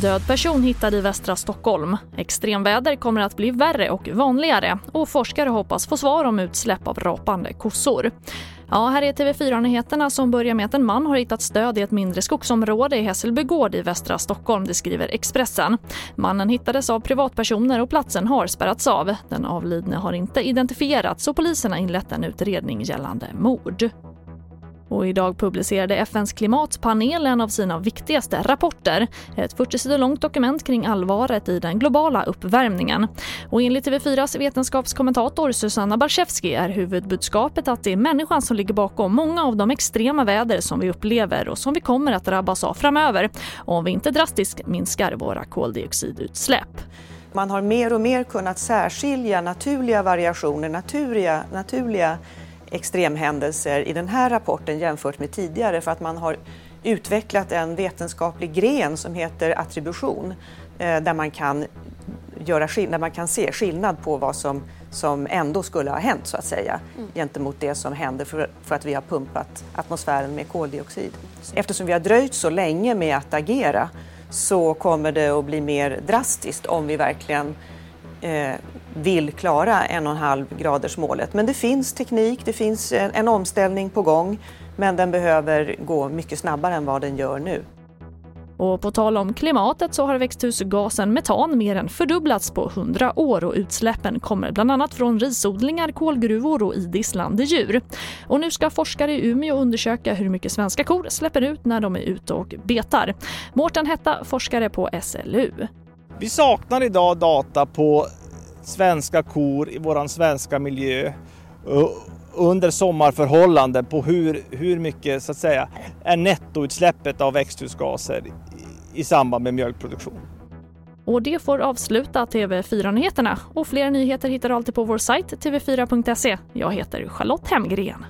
Död person hittad i västra Stockholm. Extremväder kommer att bli värre och vanligare och forskare hoppas få svar om utsläpp av rapande kossor. Ja, här är TV4-nyheterna som börjar med att en man har hittat stöd i ett mindre skogsområde i Hässelbygård i västra Stockholm, det skriver Expressen. Mannen hittades av privatpersoner och platsen har spärrats av. Den avlidne har inte identifierats och polisen har inlett en utredning gällande mord. Och idag publicerade FNs klimatpanel en av sina viktigaste rapporter. Ett 40 sidor långt dokument kring allvaret i den globala uppvärmningen. Och enligt TV4s vetenskapskommentator Susanna Barszewski är huvudbudskapet att det är människan som ligger bakom många av de extrema väder som vi upplever och som vi kommer att drabbas av framöver om vi inte drastiskt minskar våra koldioxidutsläpp. Man har mer och mer kunnat särskilja naturliga variationer, naturliga, naturliga extremhändelser i den här rapporten jämfört med tidigare för att man har utvecklat en vetenskaplig gren som heter attribution eh, där man kan, göra, där man kan se skillnad på vad som, som ändå skulle ha hänt så att säga mm. gentemot det som händer för, för att vi har pumpat atmosfären med koldioxid. Eftersom vi har dröjt så länge med att agera så kommer det att bli mer drastiskt om vi verkligen Eh, vill klara 1,5 graders målet. Men det finns teknik, det finns en, en omställning på gång men den behöver gå mycket snabbare än vad den gör nu. Och på tal om klimatet så har växthusgasen metan mer än fördubblats på 100 år och utsläppen kommer bland annat från risodlingar, kolgruvor och idisslande djur. Och nu ska forskare i Umeå undersöka hur mycket svenska kor släpper ut när de är ute och betar. Mårten Hetta, forskare på SLU. Vi saknar idag data på svenska kor i våran svenska miljö eh, under sommarförhållanden på hur, hur mycket så att säga är nettoutsläppet av växthusgaser i samband med mjölkproduktion. Och det får avsluta TV4-nyheterna. Och fler nyheter hittar du alltid på vår sajt tv4.se. Jag heter Charlotte Hemgren.